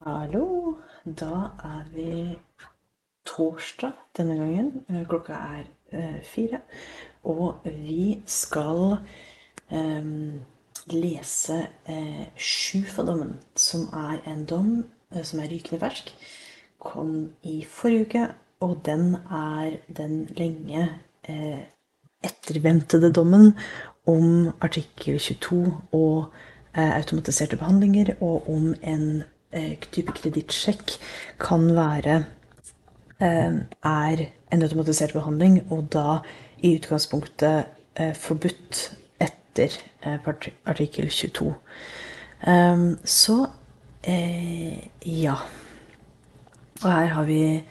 Hallo. Da er vi torsdag denne gangen. Eh, Klokka er eh, fire. Og vi skal um, lese Sjufa-dommen, som er en dom uh, som er rykende fersk. Kom i forrige uke, og den er den lenge uh, etterventede dommen om artikkel 22 og eh, automatiserte behandlinger, og om en eh, type kredittsjekk kan være eh, er en automatisert behandling, og da i utgangspunktet eh, forbudt etter eh, artikkel 22. Ehm, så eh, ja. Og her har vi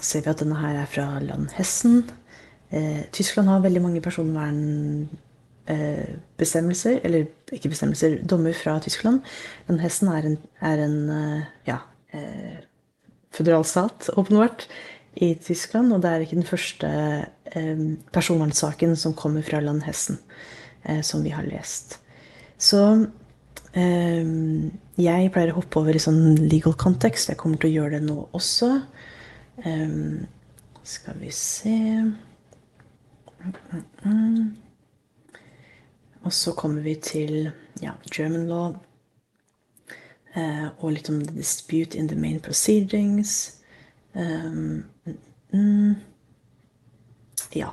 Ser vi at denne her er fra land Hessen. Eh, Tyskland har veldig mange personvernbestemmelser, eller ikke bestemmelser, dommer fra Tyskland. Land Hessen er en, er en eh, ja, eh, føderalstat, åpenbart, i Tyskland. Og det er ikke den første eh, personvernsaken som kommer fra land Hessen, eh, som vi har lest. Så eh, jeg pleier å hoppe over i sånn legal context. Jeg kommer til å gjøre det nå også. Eh, skal vi se Og så kommer vi til ja, German law. eh, og litt om the dispute in the main proceedings. Um, mm, ja.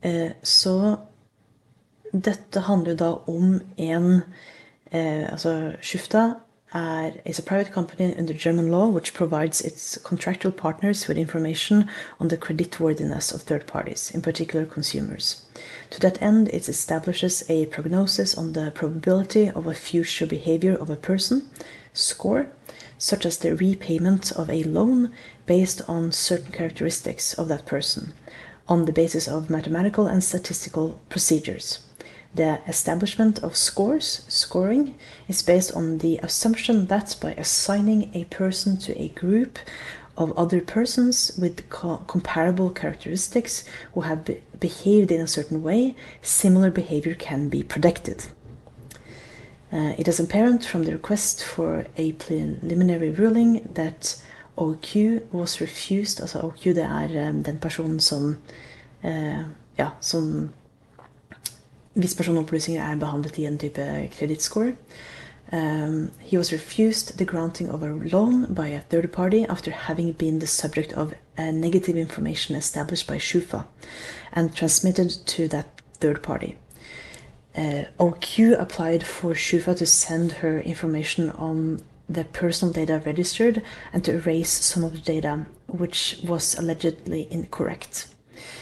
Eh, så dette handler jo da om en eh, Altså, Shufta er is a private company under German law which provides its contractual partners with information on the creditworthiness of third parties, in particular consumers. To that end, it establishes a prognosis on the probability of a future behavior of a person, score, such as the repayment of a loan based on certain characteristics of that person, on the basis of mathematical and statistical procedures. The establishment of scores, scoring, is based on the assumption that by assigning a person to a group of other persons with co- comparable characteristics who have be- behaved in a certain way, similar behavior can be predicted. Uh, it is apparent from the request for a preliminary ruling that OQ was refused. Altså OQ det er um, den personen som eh, Ja, som Hvis personopplysninger er behandlet i en type kredittscore. Um, he was refused the granting of a loan by a third party after having been the subject of negative information established by SCHUFA and transmitted to that third party. Uh, OQ applied for SCHUFA to send her information on the personal data registered and to erase some of the data which was allegedly incorrect.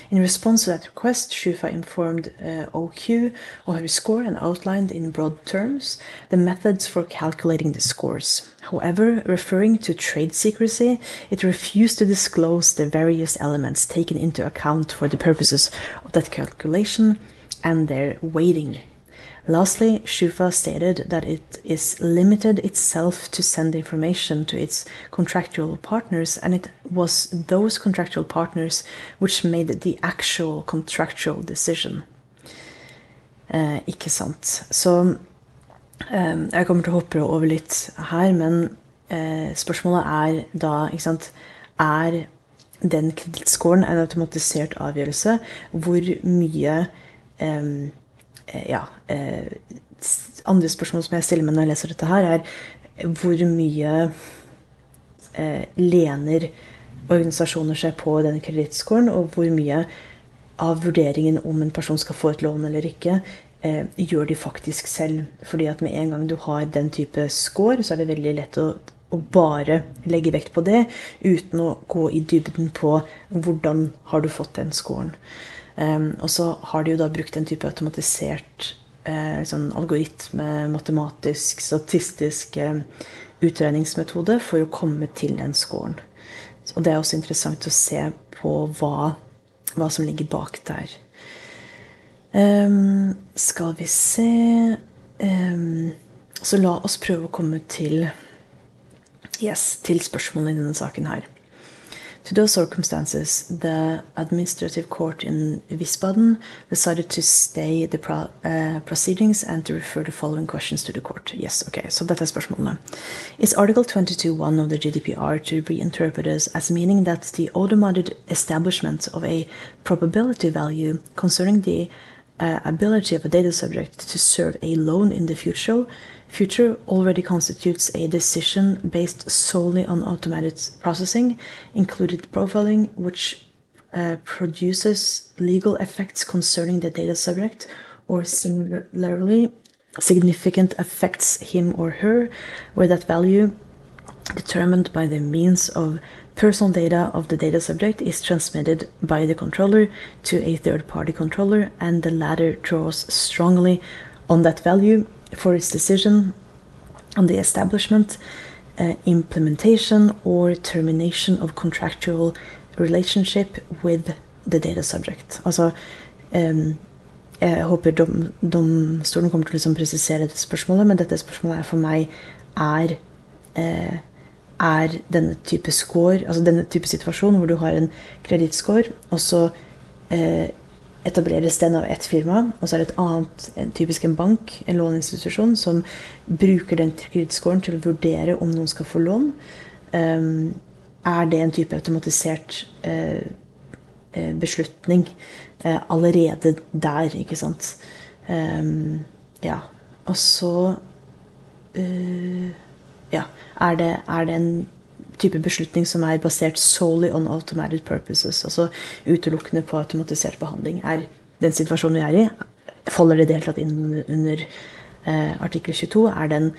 In response to that request, SCHUFA informed uh, OQ of her score and outlined in broad terms the methods for calculating the scores. However, referring to trade secrecy, it refused to disclose the various elements taken into account for the purposes of that calculation and their weighting. Lastly, Shufa stated that it is limited itself to send information to its contractual partners, and it was those contractual partners which made the actual contractual decision. Eh, ikke sant. Så eh, jeg kommer til å hoppe over litt her, men eh, spørsmålet er da, ikke sant Er den kredittscoren en automatisert avgjørelse? Hvor mye eh, ja, eh, andre spørsmål som jeg stiller meg når jeg leser dette her, er hvor mye eh, lener organisasjoner seg på denne kredittscoren, og hvor mye av vurderingen om en person skal få et lån eller ikke, eh, gjør de faktisk selv. Fordi at med en gang du har den type score, så er det veldig lett å, å bare legge vekt på det, uten å gå i dybden på hvordan har du fått den scoren. Um, og så har de jo da brukt en type automatisert sånn algoritme, matematisk, statistisk eh, utregningsmetode for å komme til den scoren. Og det er også interessant å se på hva, hva som ligger bak der. Um, skal vi se um, Så la oss prøve å komme til, yes, til spørsmålene i denne saken her. To those circumstances, the administrative court in Wiesbaden decided to stay the pro uh, proceedings and to refer the following questions to the court. Yes, okay, så dette er spørsmålene. Is Article 22.1 of the GDPR to be interpreted as meaning that the automated establishment of a probability value concerning the uh, ability of a data subject to serve a loan in the future future already constitutes a decision based solely on automated processing, included profiling, which uh, produces legal effects concerning the data subject, or similarly significant affects him or her, where that value determined by the means of personal data of the data subject is transmitted by the controller to a third party controller, and the latter draws strongly on that value for its decision on the establishment, uh, implementation, or termination of contractual relationship with the data subject. Altså um, Jeg håper dom, domstolen kommer til å liksom presisere dette spørsmålet, men dette spørsmålet er for meg er uh, er denne type score, altså denne type situasjon hvor du har en kredittscore, og så eh, etableres den av ett firma, og så er det et annet, en typisk en bank, en låneinstitusjon, som bruker den kredittscoren til å vurdere om noen skal få lån. Um, er det en type automatisert uh, beslutning uh, allerede der, ikke sant? Um, ja. Og så uh, Ja. Er det, er det en type beslutning som er basert solely on automated purposes, altså utelukkende på automatisert behandling, er den situasjonen vi er i, faller det i det hele tatt inn under eh, artikkel 22? Er det en,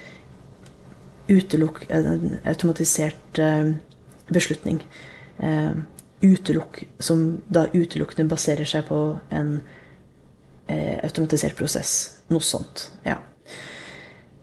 utelukk, en automatisert eh, beslutning eh, utelukk, som da utelukkende baserer seg på en eh, automatisert prosess? Noe sånt. Ja.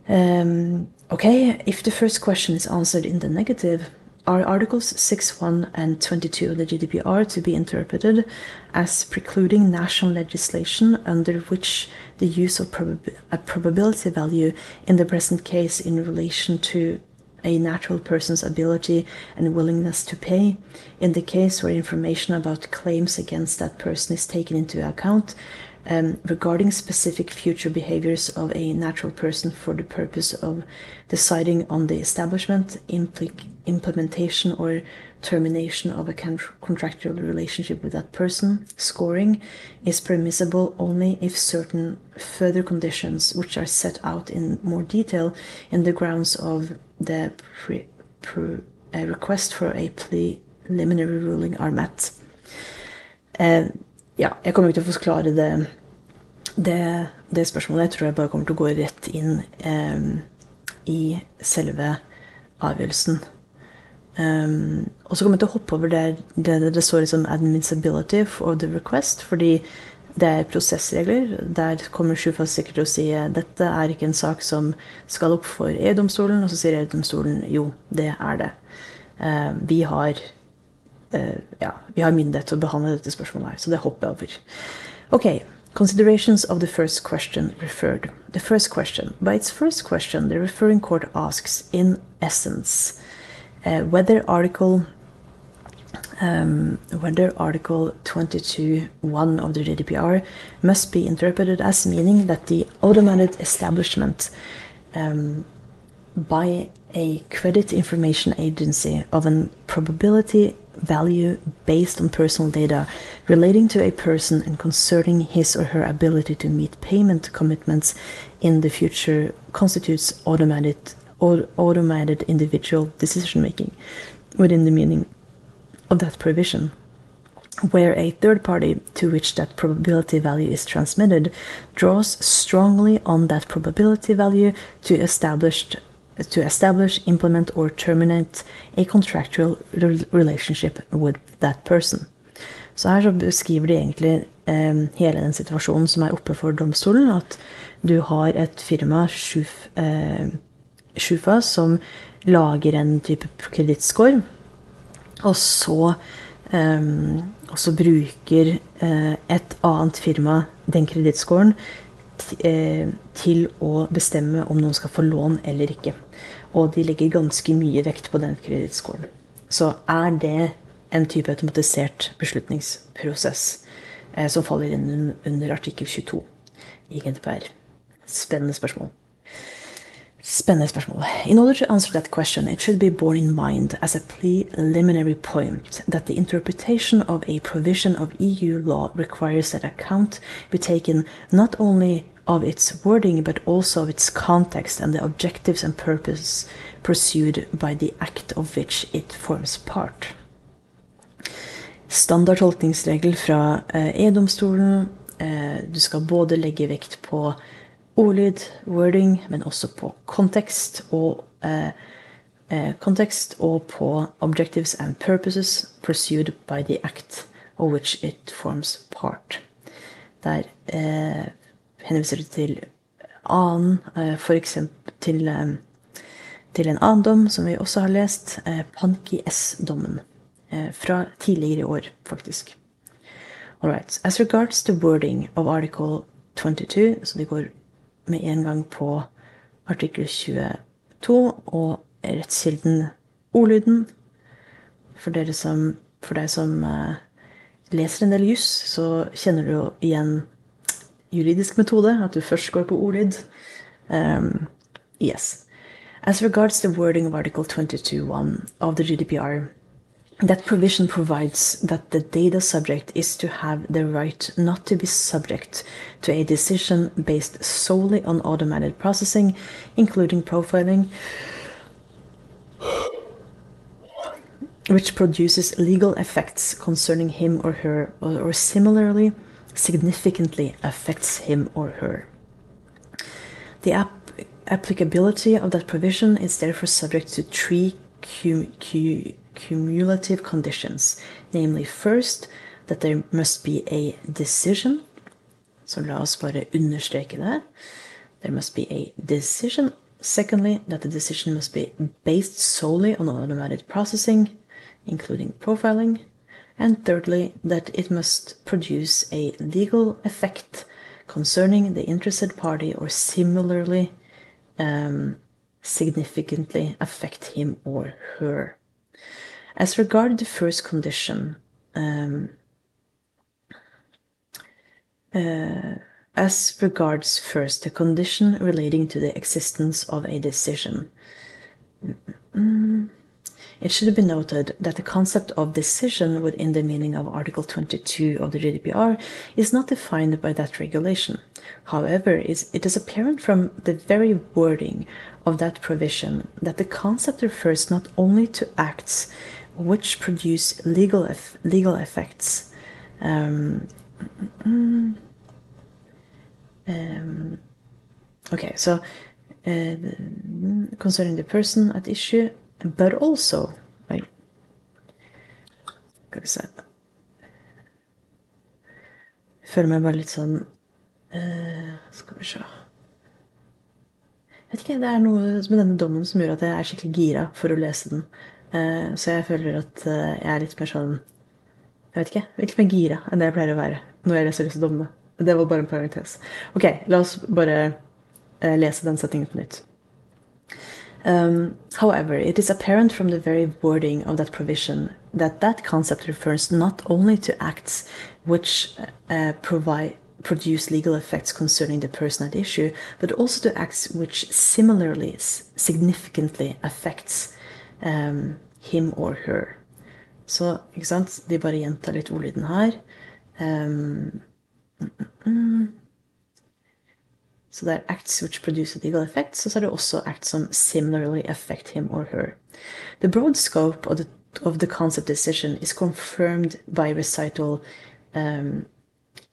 Um, okay, if the first question is answered in the negative, are Articles 6, 1 and 22 of the GDPR to be interpreted as precluding national legislation under which the use of probab a probability value in the present case in relation to a natural person's ability and willingness to pay. In the case where information about claims against that person is taken into account um, regarding specific future behaviors of a natural person for the purpose of deciding on the establishment, implementation, or termination of a contractual relationship with that person. Scoring is permissible only if certain further conditions, which are set out in more detail in the grounds of the pre, pre, uh, request for a preliminary ruling, are met. Uh, ja, jeg kommer ikke til å forklare det, det, det, spørsmålet. Jeg tror jeg bare kommer til å gå rett inn um, i selve avgjørelsen. Um, og så kommer jeg til å hoppe over det det, det står liksom 'admissibility of the request', fordi det er prosessregler. Der kommer Sjufas sikkert til å si dette er ikke en sak som skal opp for EU-domstolen, og så sier EU-domstolen jo, det er det. Uh, vi har ja, vi har myndighet til å behandle dette spørsmålet her, så det hopper jeg over. Ok, Considerations of the first question referred. The first question. By its first question, the referring court asks, in essence, uh, whether Article um, whether Article 22.1 of the GDPR must be interpreted as meaning that the automated establishment um, by a credit information agency of a probability value based on personal data relating to a person and concerning his or her ability to meet payment commitments in the future constitutes automated or automated individual decision making within the meaning of that provision. Where a third party to which that probability value is transmitted draws strongly on that probability value to establish to establish, implement, or terminate a contractual relationship with that person. Så her så beskriver de egentlig eh, hele den situasjonen som er oppe for domstolen. At du har et firma, Shuf, eh, Shufa, som lager en type kredittscore. Og så, eh, og så bruker eh, et annet firma den kredittscoren Eh, til å bestemme om noen skal få lån eller ikke. Og de legger ganske mye vekt på den kredittscoren. Så er det en type automatisert beslutningsprosess eh, som faller inn under artikkel 22 i GDPR. Spennende spørsmål. Spennende spørsmål. In order to answer that question, it should be borne in mind as a preliminary point that the interpretation of a provision of EU law requires that account be taken not only of its wording but also of its context and the objectives and purpose pursued by the act of which it forms part. Standard tolkningsregel fra E-domstolen. Du skal både legge vekt på ordlyd, wording, men også på kontekst og kontekst og på objectives and purposes pursued by the act of which it forms part. Der eh, henviser det til annen, f.eks. for eksempel til, eh, til en annen dom som vi også har lest, eh, Panki S-dommen. Fra tidligere i år, faktisk. All right. As regards the wording of article 22, så det går med en gang på artikkel 22 og rettskilden ordlyden. For, dere som, for deg som leser en del juss, så kjenner du igjen juridisk metode, at du først går på ordlyd. Um, yes. As regards the wording of Article 22.1 of the GDPR, that provision provides that the data subject is to have the right not to be subject to a decision based solely on automated processing, including profiling, which produces legal effects concerning him or her, or, or similarly significantly affects him or her. The ap applicability of that provision is therefore subject to three cumulative conditions, namely first that there must be a decision. So la oss bare understreke det. There must be a decision. Secondly, that the decision must be based solely on automated processing, including profiling. And thirdly, that it must produce a legal effect concerning the interested party or similarly um, significantly affect him or her. As regard the first condition, um, uh, as regards first the condition relating to the existence of a decision, it should be noted that the concept of decision within the meaning of Article 22 of the GDPR is not defined by that regulation. However, it is apparent from the very wording of that provision that the concept refers not only to acts which produce legal eff legal effects. Um, um, okay, so uh, concerning the person at issue, but also, right? Skal vi se føler meg bare litt sånn uh, Skal vi se Jeg vet ikke, Det er noe med denne dommen som gjør at jeg er skikkelig gira for å lese den. Uh, så jeg føler at uh, jeg er litt mer sånn Jeg vet ikke. Litt mer gira enn det jeg pleier å være når jeg leser disse dommene. Det var bare en parentes. Ok, la oss bare lese den settingen på nytt. Um, however, it is apparent from the very wording of that provision that that concept refers not only to acts which uh, provide produce legal effects concerning the person at issue, but also to acts which similarly significantly affects um, him or her. Så ikke sant, de bare gjentar litt ordlyden her. Um, mm, mm. Så det er acts which produce legal effects, og så er det også acts som similarly affect him or her. The broad scope of the, of the concept decision is confirmed by recital um,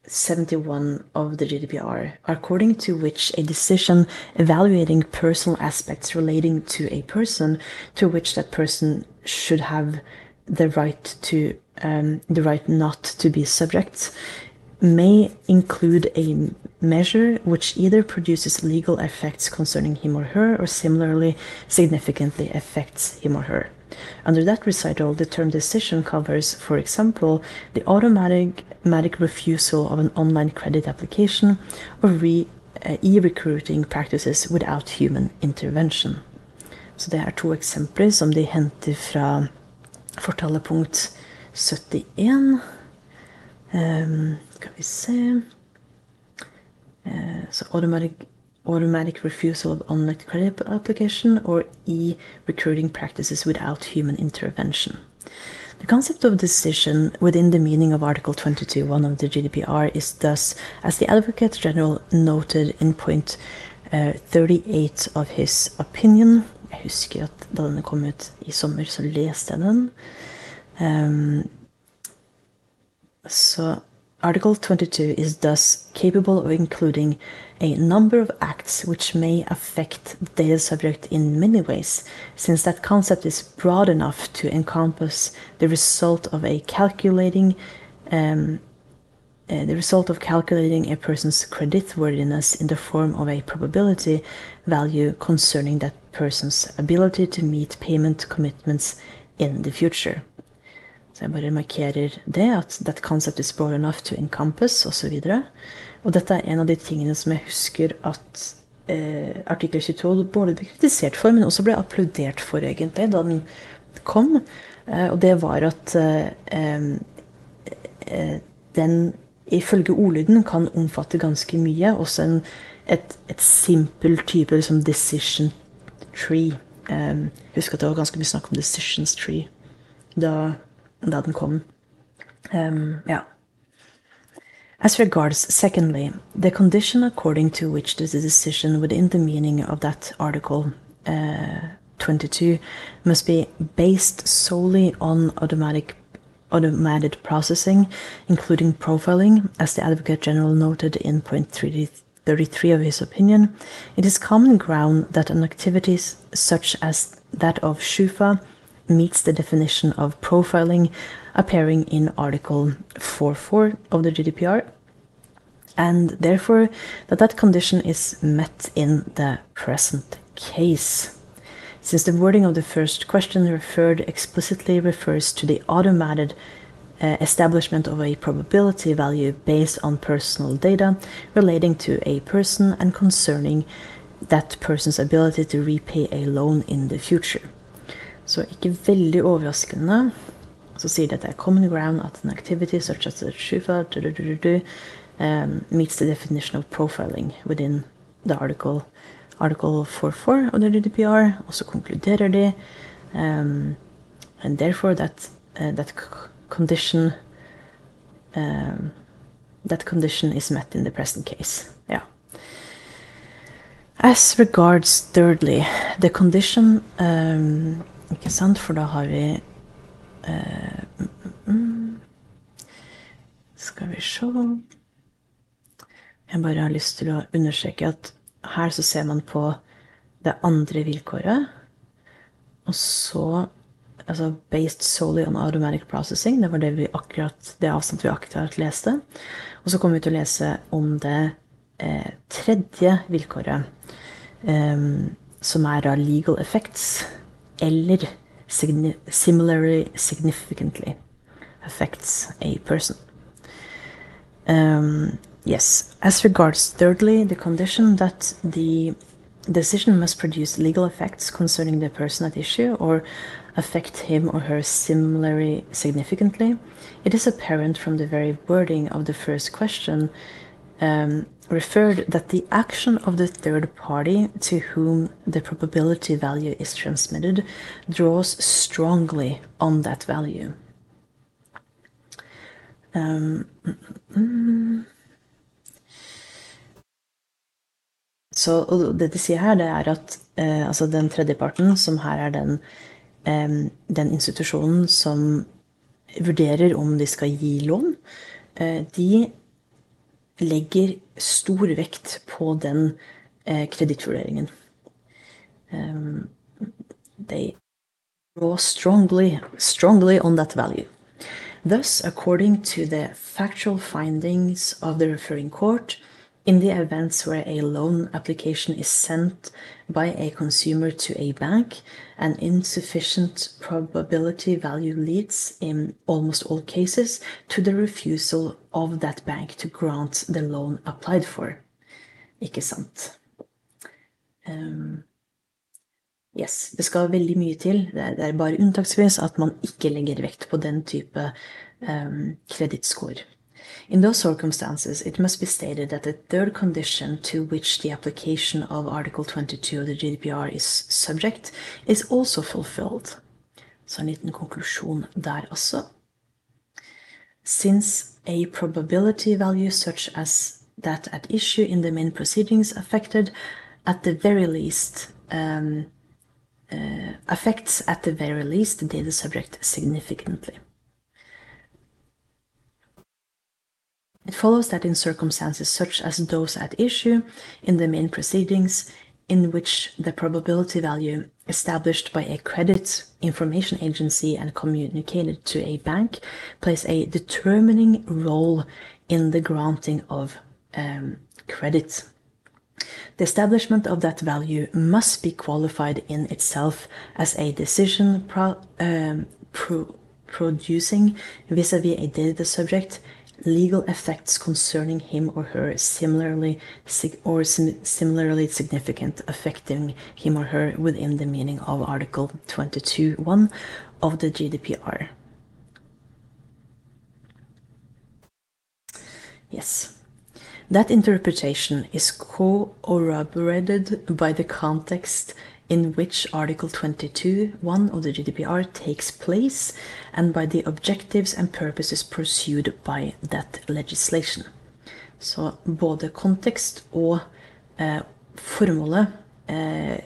71 of the GDPR, according to which a decision evaluating personal aspects relating to a person to which that person should have the right to um, the right not to be subject may include a measure which either produces legal effects concerning him or her or similarly significantly affects him or her. Under that recital, the term decision covers, for example, the automatic, refusal of an online credit application or re, uh, e-recruiting practices without human intervention. Så det er to eksempler som de henter fra fortalepunkt 71. Um, skal vi se uh, So automatic automatic refusal of unlocked credit application or e recruiting practices without human intervention. The concept of decision within the meaning of Article 22.1 of the GDPR is thus, as the Advocate General noted in point uh, 38 of his opinion Jeg husker at da denne kom ut i sommer, så leste jeg den. Um, so Article 22 is thus capable of including a number of acts which may affect the data subject in many ways, since that concept is broad enough to encompass the result of a calculating um, uh, the result of calculating a person's creditworthiness in the form of a probability value concerning that person's ability to meet payment commitments in the future. Så jeg bare markerer det, at that concept is broad enough to encompass, osv. Og, og dette er en av de tingene som jeg husker at eh, artikkel 22 både ble kritisert for, men også ble applaudert for, egentlig, da den kom. Eh, og det var at eh, eh den ifølge ordlyden kan omfatte ganske mye. Også en, et, et simpel type liksom decision tree. Um, husk at det var ganske mye snakk om decisions tree da da den kom. Um, ja. As regards, secondly, the condition according to which the decision within the meaning of that article uh, 22 must be based solely on automatic automated processing, including profiling, as the Advocate General noted in point 33 of his opinion, it is common ground that an activity such as that of SCHUFA meets the definition of profiling appearing in Article 4.4 of the GDPR, and therefore that that condition is met in the present case. Since the wording of the first question referred explicitly refers to the automated uh, establishment of a probability value based on personal data relating to a person and concerning that person's ability to repay a loan in the future. Så ikke veldig overraskende så sier de at det er common ground at an activity such as shufa um, meets the definition of profiling within the article article 4.4 of the GDPR. Og så konkluderer de um, and therefore that, uh, that condition um, that condition is met in the present case. Yeah. As regards thirdly, the condition um, Ikke sant, for da har vi uh, mm, Skal vi se Jeg bare har lyst til å understreke at her så ser man på det andre vilkåret. Og så altså based solely on automatic processing. Det var det, vi akkurat, det avsnittet vi akkurat leste. Og så kommer vi til å lese om det eh, tredje vilkåret, eh, som er da legal effects eller similarly significantly affects a person. Um, yes, as regards thirdly, the condition that the decision must produce legal effects concerning the person at issue or affect him or her similarly significantly, it is apparent from the very wording of the first question um, referred that the action of the third party to whom the probability value is transmitted draws strongly on that value. Um, mm. Så det de sier her, det er at eh, altså den tredjeparten, som her er den, eh, den institusjonen som vurderer om de skal gi lån, eh, de legger stor vekt på den eh, kredittvurderingen. Um, they draw strongly, strongly on that value. Thus, according to the factual findings of the referring court, in the events where a loan application is sent by a consumer to a bank, an insufficient probability value leads, in almost all cases, to the refusal of that bank to grant the loan applied for. Ikke sant? Um, Yes, det skal veldig mye til. Det er, bare unntaksvis at man ikke legger vekt på den type um, kredittscore. In those circumstances, it must be stated that the third condition to which the application of Article 22 of the GDPR is subject is also fulfilled. Så en liten konklusjon der også. Since a probability value such as that at issue in the main proceedings affected at the very least um, uh, affects at the very least the data subject significantly. It follows that in circumstances such as those at issue in the main proceedings, in which the probability value established by a credit information agency and communicated to a bank plays a determining role in the granting of um, credit. The establishment of that value must be qualified in itself as a decision pro, um, pro, producing vis-a-vis -vis a data subject legal effects concerning him or her similarly or sim similarly significant affecting him or her within the meaning of Article 22.1 of the GDPR. Yes. That interpretation is corroborated by the context in which Article 22 1 of the GDPR takes place and by the objectives and purposes pursued by that legislation. Så både kontekst og eh, formålet eh,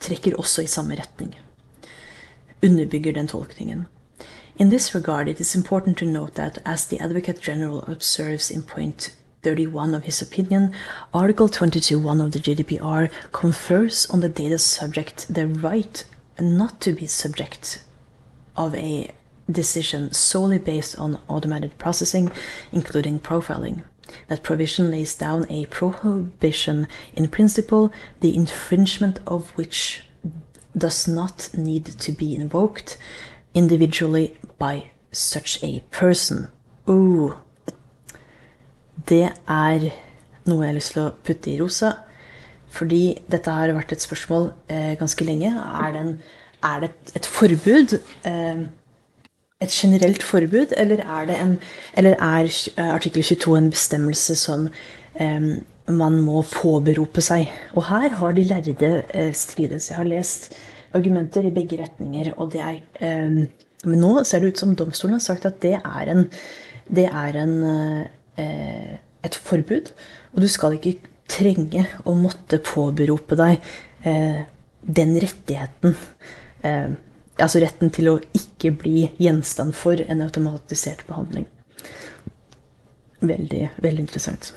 trekker også i samme retning. Underbygger den tolkningen. In this regard, it is important to note that, as the Advocate General observes in point 31 of his opinion, Article 22.1 of the GDPR confers on the data subject the right not to be subject of a decision solely based on automated processing, including profiling. That provision lays down a prohibition in principle, the infringement of which does not need to be invoked individually by such a person. Ooh, det er noe jeg har lyst til å putte i rosa. Fordi dette har vært et spørsmål eh, ganske lenge. Er det, en, er det et, et, forbud? Eh, et generelt forbud, eller er, en, eller er artikkel 22 en bestemmelse som eh, man må påberope seg? Og her har de lærde eh, strides. Jeg har lest argumenter i begge retninger, og det er eh, Men nå ser det ut som domstolen har sagt at det er en, det er en eh, Eh, et forbud. Og du skal ikke trenge å måtte påberope deg eh, den rettigheten. Eh, altså retten til å ikke bli gjenstand for en automatisert behandling. Veldig, veldig interessant.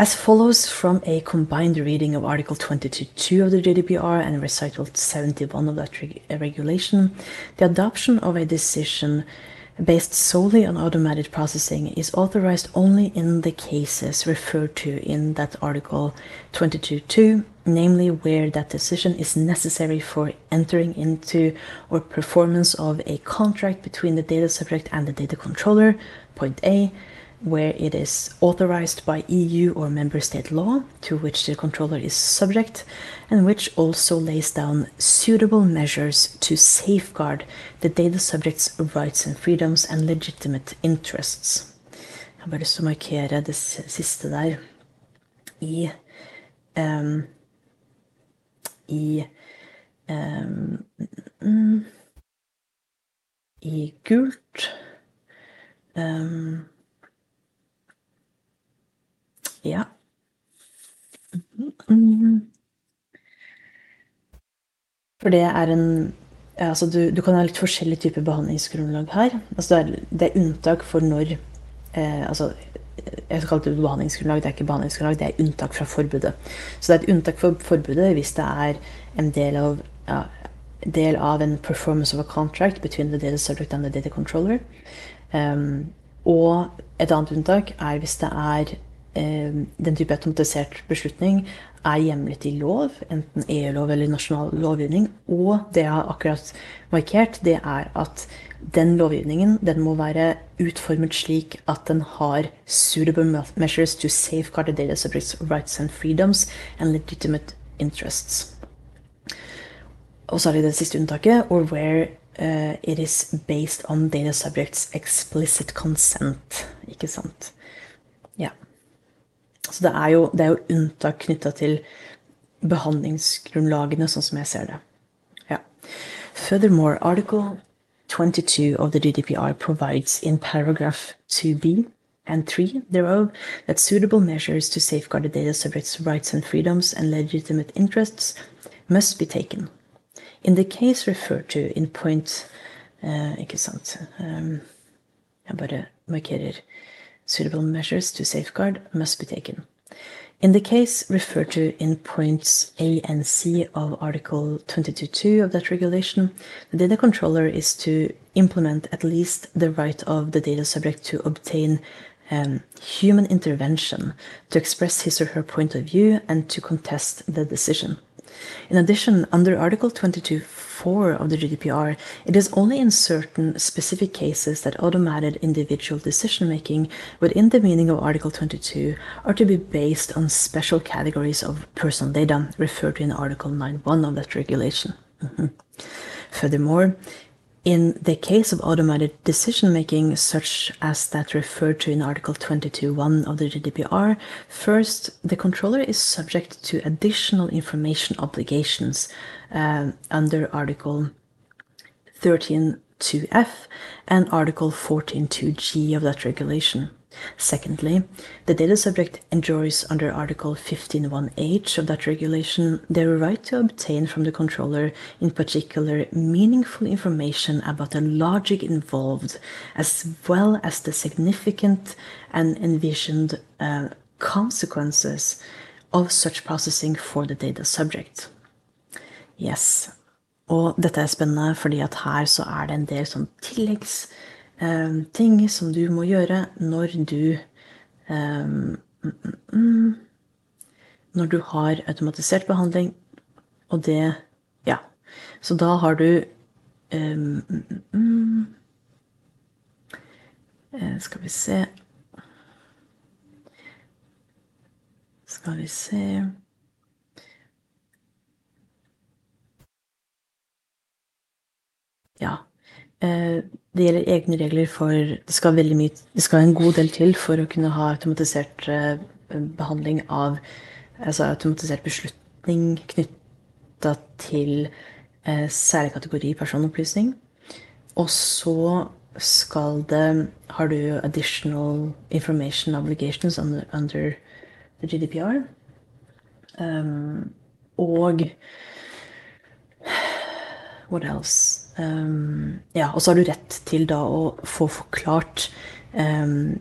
As follows from a combined reading of Article 22 of the GDPR and Recital 71 of that reg regulation, the adoption of a decision based solely on automated processing is authorized only in the cases referred to in that Article 22.2, namely where that decision is necessary for entering into or performance of a contract between the data subject and the data controller, point A, where it is authorized by EU or member state law to which the controller is subject, and which also lays down suitable measures to safeguard the data subject's rights and freedoms and legitimate interests. Jeg har bare lyst til å markere det siste der i um, i um, mm, i gult. Um, ja. For det er en altså du, du, kan ha litt forskjellige typer behandlingsgrunnlag her. Altså det, er, det, er, unntak for når eh, altså, Jeg kalte det behandlingsgrunnlag, det er ikke behandlingsgrunnlag, det er unntak fra forbudet. Så det er et unntak for forbudet hvis det er en del av, ja, del av en performance of a contract between the data subject and the data controller. Um, og et annet unntak er hvis det er um, den type automatisert beslutning er hjemlet i lov, enten EU-lov eller nasjonal lovgivning. Og det jeg har akkurat markert, det er at den lovgivningen den må være utformet slik at den har suitable measures to safeguard the data subjects' rights and freedoms and legitimate interests. og så har vi det siste unntaket, or where uh, it is based on data subjects explicit consent. Ikke sant? Ja. Så det er jo, det er jo unntak knytta til behandlingsgrunnlagene, sånn som jeg ser det. Ja. Furthermore, article 22 of the GDPR provides in paragraph 2b and 3 thereof that suitable measures to safeguard the data subject's rights and freedoms and legitimate interests must be taken. In the case referred to in point uh, Ikke sant. Um, jeg bare markerer suitable measures to safeguard must be taken. In the case referred to in points A and C of Article 22.2 of that regulation, the data controller is to implement at least the right of the data subject to obtain um, human intervention to express his or her point of view and to contest the decision. In addition, under Article 22.4 of the GDPR, it is only in certain specific cases that automated individual decision making within the meaning of Article 22 are to be based on special categories of personal data referred to in Article 9.1 of that regulation. Mm-hmm. Furthermore, in the case of automated decision making, such as that referred to in Article 22.1 of the GDPR, first, the controller is subject to additional information obligations uh, under Article 13.2f and Article 14.2g of that regulation. Secondly, the data subject enjoys under Article 15.1h of that regulation the right to obtain from the controller, in particular, meaningful information about the logic involved, as well as the significant and envisioned uh, consequences of such processing for the data subject. Yes. Og dette er spennende, fordi at her så er det en del sånn tilleggsting um, som du må gjøre når du um, mm, mm, Når du har automatisert behandling, og det Ja. Så da har du um, Skal vi se Skal vi se Ja. Eh, det gjelder egne regler for Det skal veldig mye Det skal en god del til for å kunne ha automatisert eh, behandling av Altså automatisert beslutning knytta til eh, særlig kategori personopplysning. Og så skal det Har du additional information obligations under, under GDPR? Um, og What else? Um, ja, og så har du rett til da å få forklart um,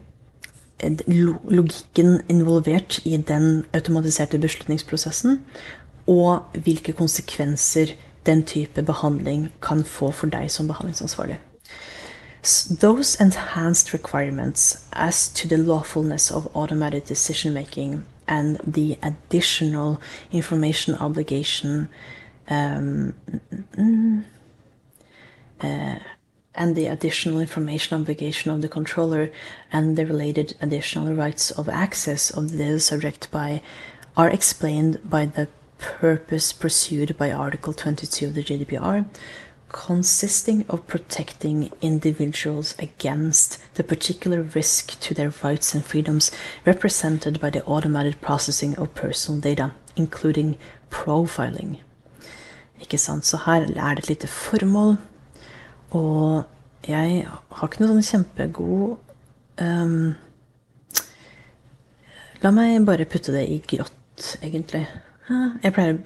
logikken involvert i den automatiserte beslutningsprosessen, og hvilke konsekvenser den type behandling kan få for deg som behandlingsansvarlig. Those enhanced requirements as to the lawfulness of automated decision making and the additional information obligation um, uh, and the additional information obligation of the controller and the related additional rights of access of the subject by are explained by the purpose pursued by Article 22 of the GDPR, consisting of protecting individuals against the particular risk to their rights and freedoms represented by the automated processing of personal data, including profiling. Ikke sant? Så her er det et lite formål, og jeg har ikke noe sånn kjempegod um, La meg bare putte det i grått, egentlig. Jeg pleier,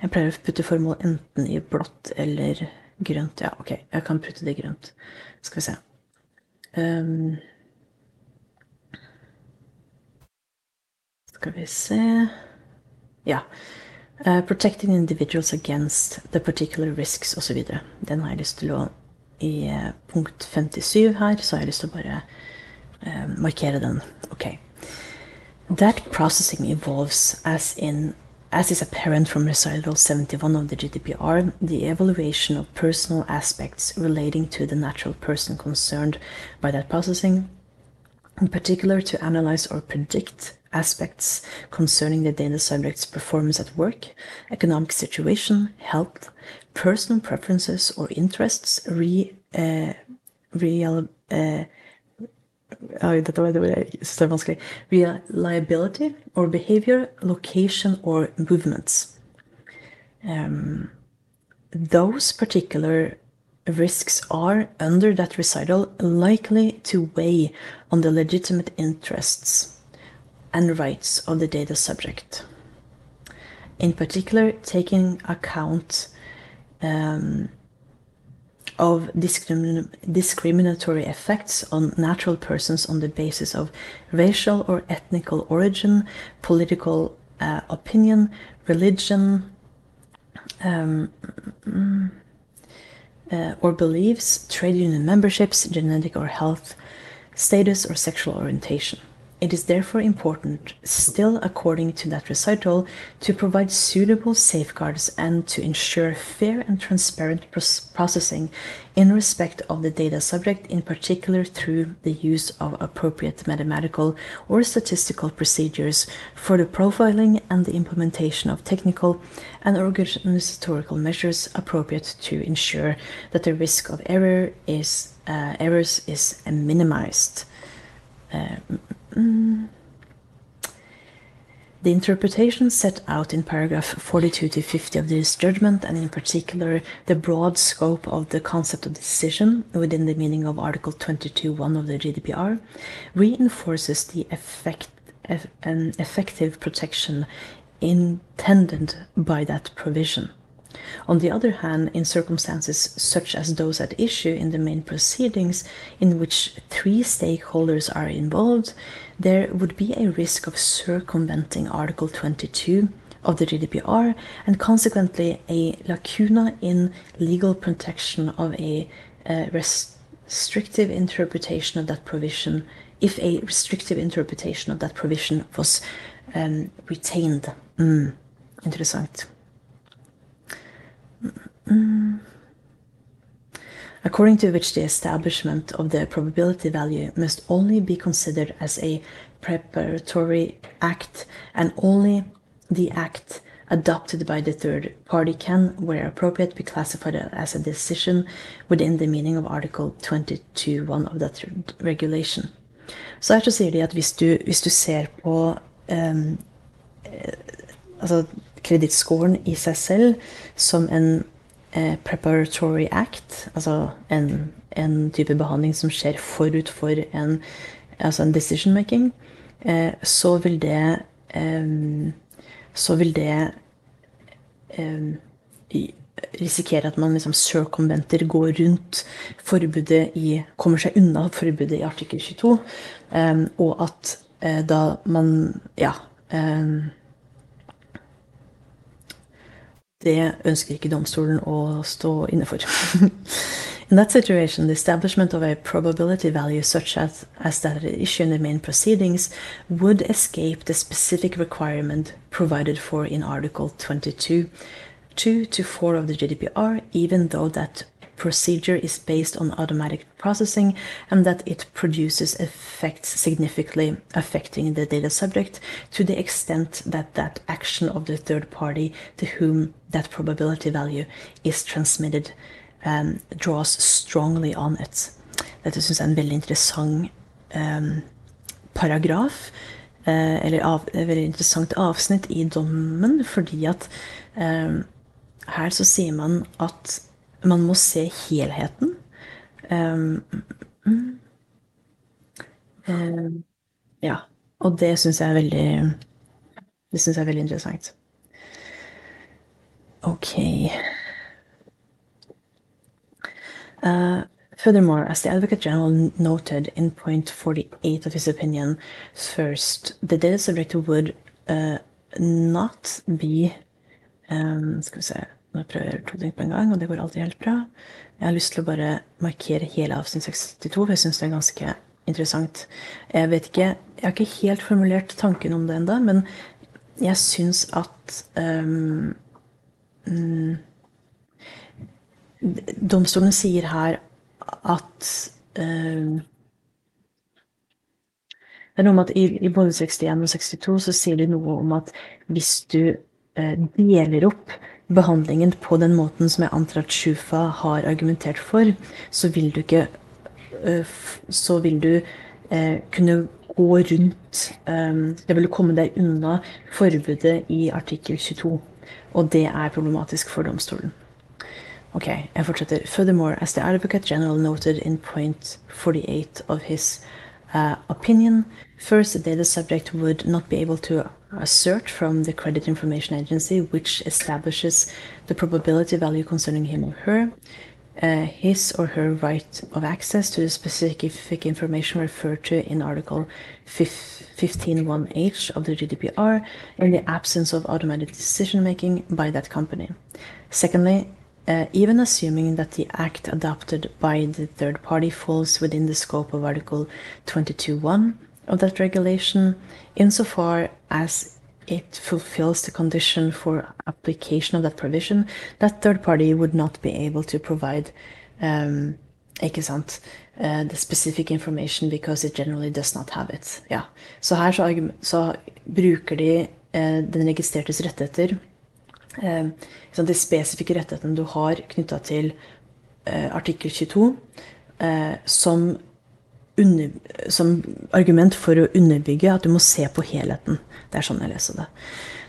jeg pleier, å putte formål enten i blått eller grønt. Ja, ok, jeg kan putte det i grønt. Skal vi se. Um, skal vi se Ja. Uh, protecting individuals against the particular risks osv. Den har jeg lyst til å I uh, punkt 57 her så har jeg lyst til å bare uh, markere den. Ok. That processing involves, as in as is apparent from recital 71 of the GDPR, the evaluation of personal aspects relating to the natural person concerned by that processing, in particular to analyze or predict aspects concerning the data subject's performance at work, economic situation, health, personal preferences or interests, re, uh, real, uh, reliability or behavior, location or movements. Um, those particular risks are, under that recital, likely to weigh on the legitimate interests and rights of the data subject. In particular, taking account um, of discrimin discriminatory effects on natural persons on the basis of racial or ethnical origin, political uh, opinion, religion, um, uh, or beliefs, trade union memberships, genetic or health status, or sexual orientation. It is therefore important, still according to that recital, to provide suitable safeguards and to ensure fair and transparent processing in respect of the data subject, in particular through the use of appropriate mathematical or statistical procedures for the profiling and the implementation of technical and organizational measures appropriate to ensure that the risk of error is uh, errors is minimized. Uh, Mm. The interpretation set out in paragraph 42 to 50 of this judgment, and in particular the broad scope of the concept of decision within the meaning of Article 22.1 of the GDPR, reinforces the effect, eff, effective protection intended by that provision. On the other hand, in circumstances such as those at issue in the main proceedings, in which three stakeholders are involved, there would be a risk of circumventing Article 22 of the GDPR and consequently a lacuna in legal protection of a, a restrictive interpretation of that provision if a restrictive interpretation of that provision was um, retained. Mm, interessant. Mm. According to which the establishment of the probability value must only be considered as a preparatory act and only the act adopted by the third party can, where appropriate, be classified as a decision within the meaning of article 22.1 of that regulation. Så her så sier de at hvis du, hvis du ser på um, altså kredittscoren i seg selv som en preparatory act, altså en, en, type behandling som skjer forut for en, altså en decision making, eh, så vil det eh, Så vil det eh, risikere at man liksom circumventer, går rundt forbudet i Kommer seg unna forbudet i artikkel 22, eh, og at eh, da man Ja. Det ønsker ikke domstolen å stå inne for. in that situation, the establishment of a probability value such as, as that issue in the main proceedings would escape the specific requirement provided for in Article 22, 2 to 4 of the GDPR, even though that procedure is based on automatic processing and that it produces effects significantly affecting the data subject to the extent that that action of the third party to whom that probability value is transmitted um, draws strongly on it. Dette syns jeg er en veldig interessant um, paragraf. Uh, eller av, et veldig interessant avsnitt i dommen, fordi at um, her så sier man at man må se helheten. Um, um, ja. Og det syns jeg er veldig Det syns jeg er veldig interessant. Ok. Uh, furthermore, as the Advocate General noted in point 48 of his opinion, first, the data subject would uh, not be um, Skal vi se jeg prøver gjøre to ting på en gang, og det går alltid helt bra. Jeg har lyst til å bare markere hele avsnitt 62, for jeg syns det er ganske interessant. Jeg vet ikke Jeg har ikke helt formulert tanken om det ennå, men jeg syns at um, um, Domstolen sier her at um, Det er noe med at i, i både 61 og 62 så sier de noe om at hvis du uh, deler opp behandlingen på den måten som jeg antar at Shufa har argumentert for, så vil du ikke eh, Så vil du eh, kunne gå rundt eh, Det vil komme deg unna forbudet i artikkel 22. Og det er problematisk for domstolen. Ok, jeg fortsetter. Furthermore, as the Advocate General noted in point 48 of his uh, opinion, first, the subject would not be able to assert from the Credit Information Agency, which establishes the probability value concerning him or her, uh, his or her right of access to the specific information referred to in Article 15.1h of the GDPR in the absence of automated decision making by that company. Secondly, uh, even assuming that the act adopted by the third party falls within the scope of Article 22.1 of that regulation, insofar as it fulfills the condition for application of that provision, that third party would not be able to provide um, sant, uh, the specific information because it generally does not have it. Ja. Så her så, så bruker de uh, den registrertes rettigheter eh, de spesifikke rettighetene du har knytta til eh, artikkel 22, eh, som, under, som, argument for å underbygge at du må se på helheten. Det er sånn jeg leser det.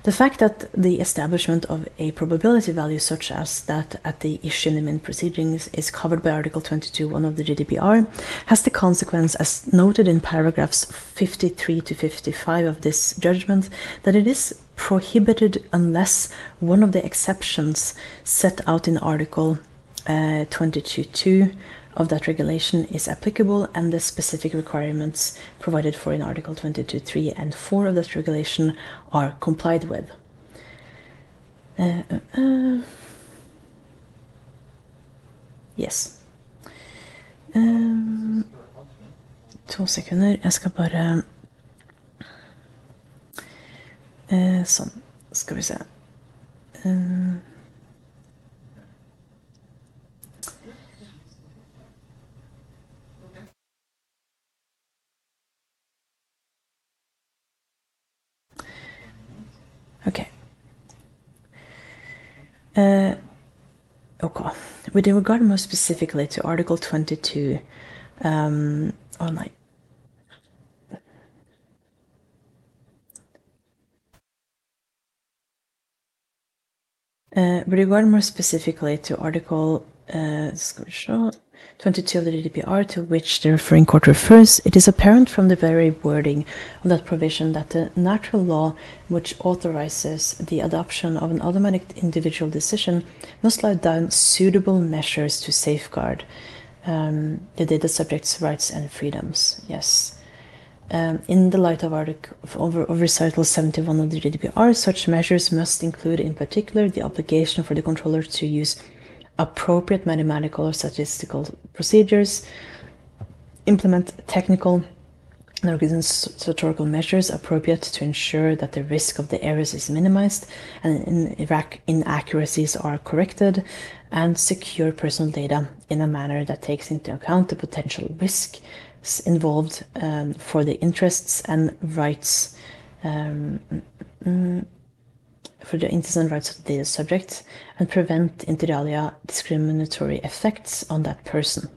The fact that the establishment of a probability value such as that at the Ishinemin proceedings is covered by Article 22.1 of the GDPR has the consequence, as noted in paragraphs 53 to 55 of this judgment, that it is prohibited unless one of the exceptions set out in Article uh, 22.2 of that regulation is applicable and the specific requirements provided for in Article 22.3 and 4 of that regulation are complied with. Uh, uh, uh. yes. Um, to sekunder. Jeg skal bare uh, Sånn. Skal vi se. Uh, Uh, okay. With regard more specifically to Article 22, um, online. Uh, with regard more specifically to Article uh, 22 of the GDPR to which the referring court refers, it is apparent from the very wording of that provision that the natural law which authorizes the adoption of an automatic individual decision must lay down suitable measures to safeguard um, the data subject's rights and freedoms. Yes. Um, in the light of, article, of, of recital 71 of the GDPR, such measures must include, in particular, the obligation for the controller to use appropriate mathematical or statistical procedures, implement technical and organizational measures appropriate to ensure that the risk of the errors is minimized and inaccuracies are corrected, and secure personal data in a manner that takes into account the potential risks involved um, for the interests and rights um, mm, for the and rights of the data subject and prevent inter alia discriminatory effects on that person.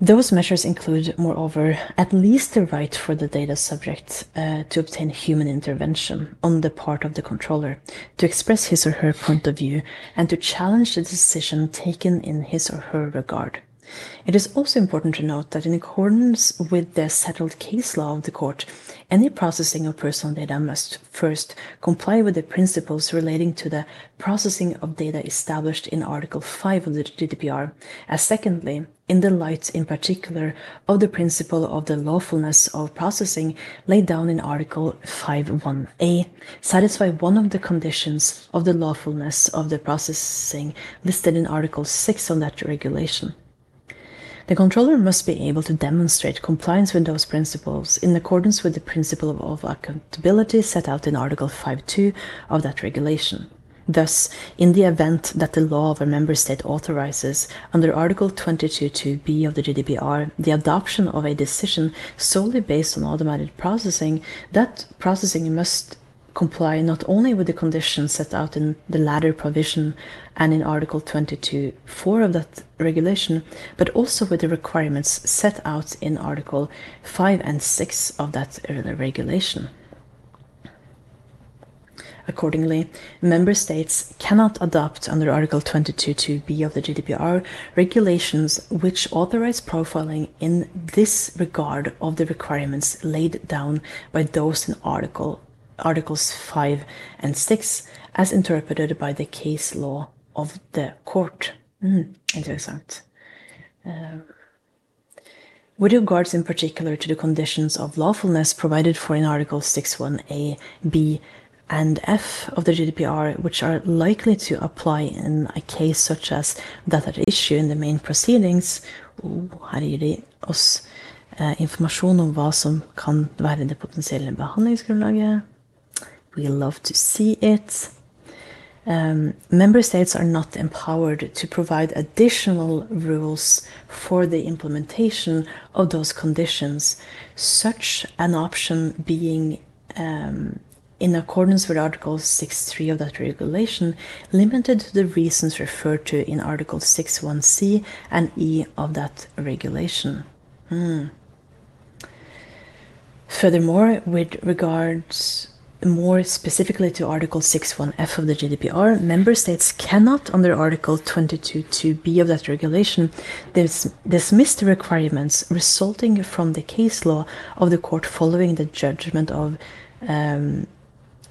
Those measures include, moreover, at least the right for the data subject uh, to obtain human intervention on the part of the controller, to express his or her point of view, and to challenge the decision taken in his or her regard. It is also important to note that in accordance with the settled case law of the court, any processing of personal data must first comply with the principles relating to the processing of data established in Article 5 of the GDPR, as secondly, in the light in particular of the principle of the lawfulness of processing laid down in Article 5.1a, satisfy one of the conditions of the lawfulness of the processing listed in Article 6 of that regulation. The controller must be able to demonstrate compliance with those principles in accordance with the principle of accountability set out in Article 5.2 of that regulation. Thus, in the event that the law of a member state authorizes, under Article 22.2b of the GDPR, the adoption of a decision solely based on automated processing, that processing must comply not only with the conditions set out in the latter provision and in Article 22.4 of that regulation, but also with the requirements set out in Article 5 and 6 of that earlier regulation. Accordingly, member states cannot adopt under Article 22.2b of the GDPR regulations which authorize profiling in this regard of the requirements laid down by those in Article Articles 5 and 6 as interpreted by the case law of the court. Mm, interessant. Uh, with regards in particular to the conditions of lawfulness provided for in Article 6.1a, b, and F of the GDPR, which are likely to apply in a case such as that at issue in the main proceedings. Oh, oss eh, informasjon om hva som kan være det potensielle behandlingsgrunnlaget. We love to see it. Um, member states are not empowered to provide additional rules for the implementation of those conditions, such an option being um, in accordance with Article 6.3 of that regulation, limited to the reasons referred to in Article 6.1c and e of that regulation. Hmm. Furthermore, with regards more specifically to Article 6.1f of the GDPR, member states cannot, under Article 22.2b of that regulation, dis dismiss the requirements resulting from the case law of the court following the judgment of um,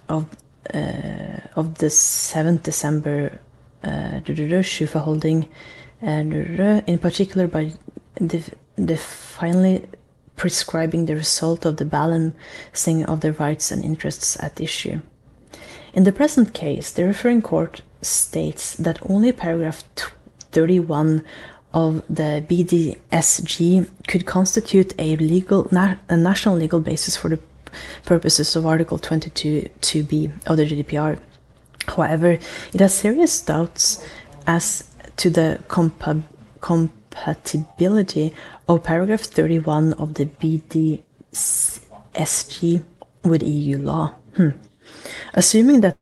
of, uh, of the 7th December uh, SCHUFA holding, and in particular by the, the finally prescribing the result of the balancing of the rights and interests at issue. In the present case, the referring court states that only paragraph 31 of the BDSG could constitute a legal a national legal basis for the purposes of Article 22.2b of the GDPR. However, it has serious doubts as to the compa compatibility of paragraph 31 of the BDSG with EU law. Hmm. Assuming that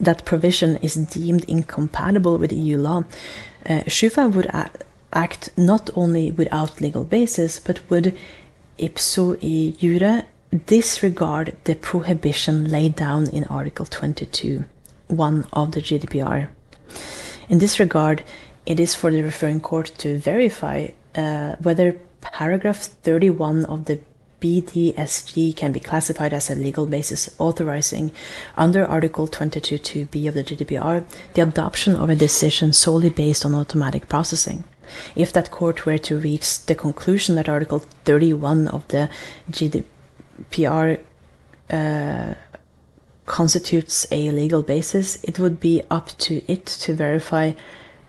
that provision is deemed incompatible with EU law, uh, SCHUFA would act not only without legal basis, but would ipso e jure disregard the prohibition laid down in Article 22, 1 of the GDPR. In this regard, it is for the referring court to verify uh, whether paragraph 31 of the BDSG can be classified as a legal basis authorizing, under Article 22.2b of the GDPR, the adoption of a decision solely based on automatic processing. If that court were to reach the conclusion that Article 31 of the GDPR uh, constitutes a legal basis, it would be up to it to verify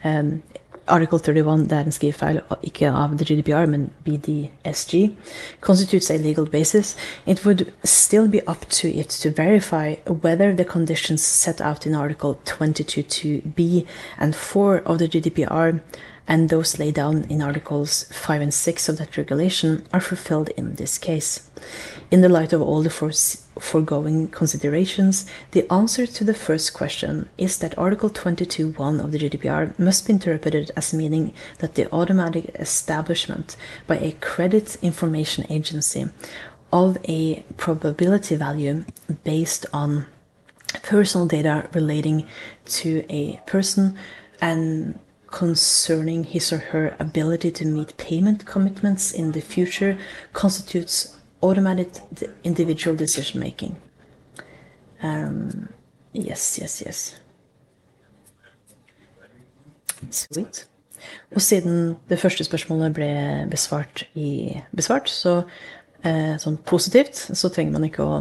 um, Article 31, det er en skrivefeil, ikke av the GDPR, men BDSG, constitutes a legal basis. It would still be up to it to verify whether the conditions set out in Article 22.2b and 4 of the GDPR and those laid down in Articles 5 and 6 of that regulation are fulfilled in this case. In the light of all the foregoing considerations, the answer to the first question is that Article 22.1 of the GDPR must be interpreted as meaning that the automatic establishment by a credit information agency of a probability value based on personal data relating to a person and concerning his or her ability to meet payment commitments in the future constitutes automatic individual decision making. Um, yes, yes, yes. Sweet. Og siden det første spørsmålet ble besvart, i, besvart så eh, sånn positivt, så trenger man ikke å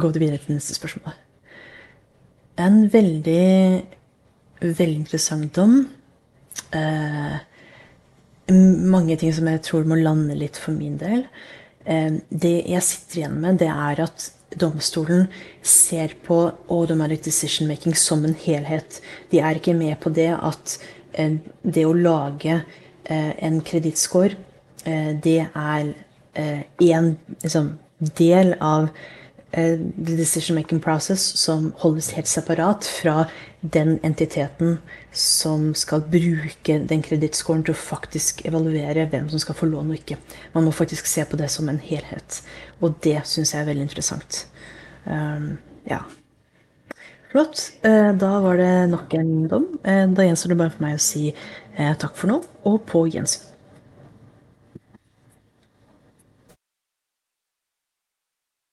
gå videre til neste spørsmål. En veldig, veldig interessant dom. Eh, mange ting som jeg tror må lande litt for min del. Det jeg sitter igjen med, det er at domstolen ser på automatic decision making som en helhet. De er ikke med på det at eh, det å lage eh, en kredittscore, eh, det er én liksom, del av the decision making process som holdes helt separat fra den entiteten som skal bruke den kredittscoren til å faktisk evaluere hvem som skal få lån og ikke. Man må faktisk se på det som en helhet. Og det syns jeg er veldig interessant. Um, ja. Flott. Uh, da var det nok en dom. Uh, da gjenstår det bare for meg å si takk for nå, og på gjensyn.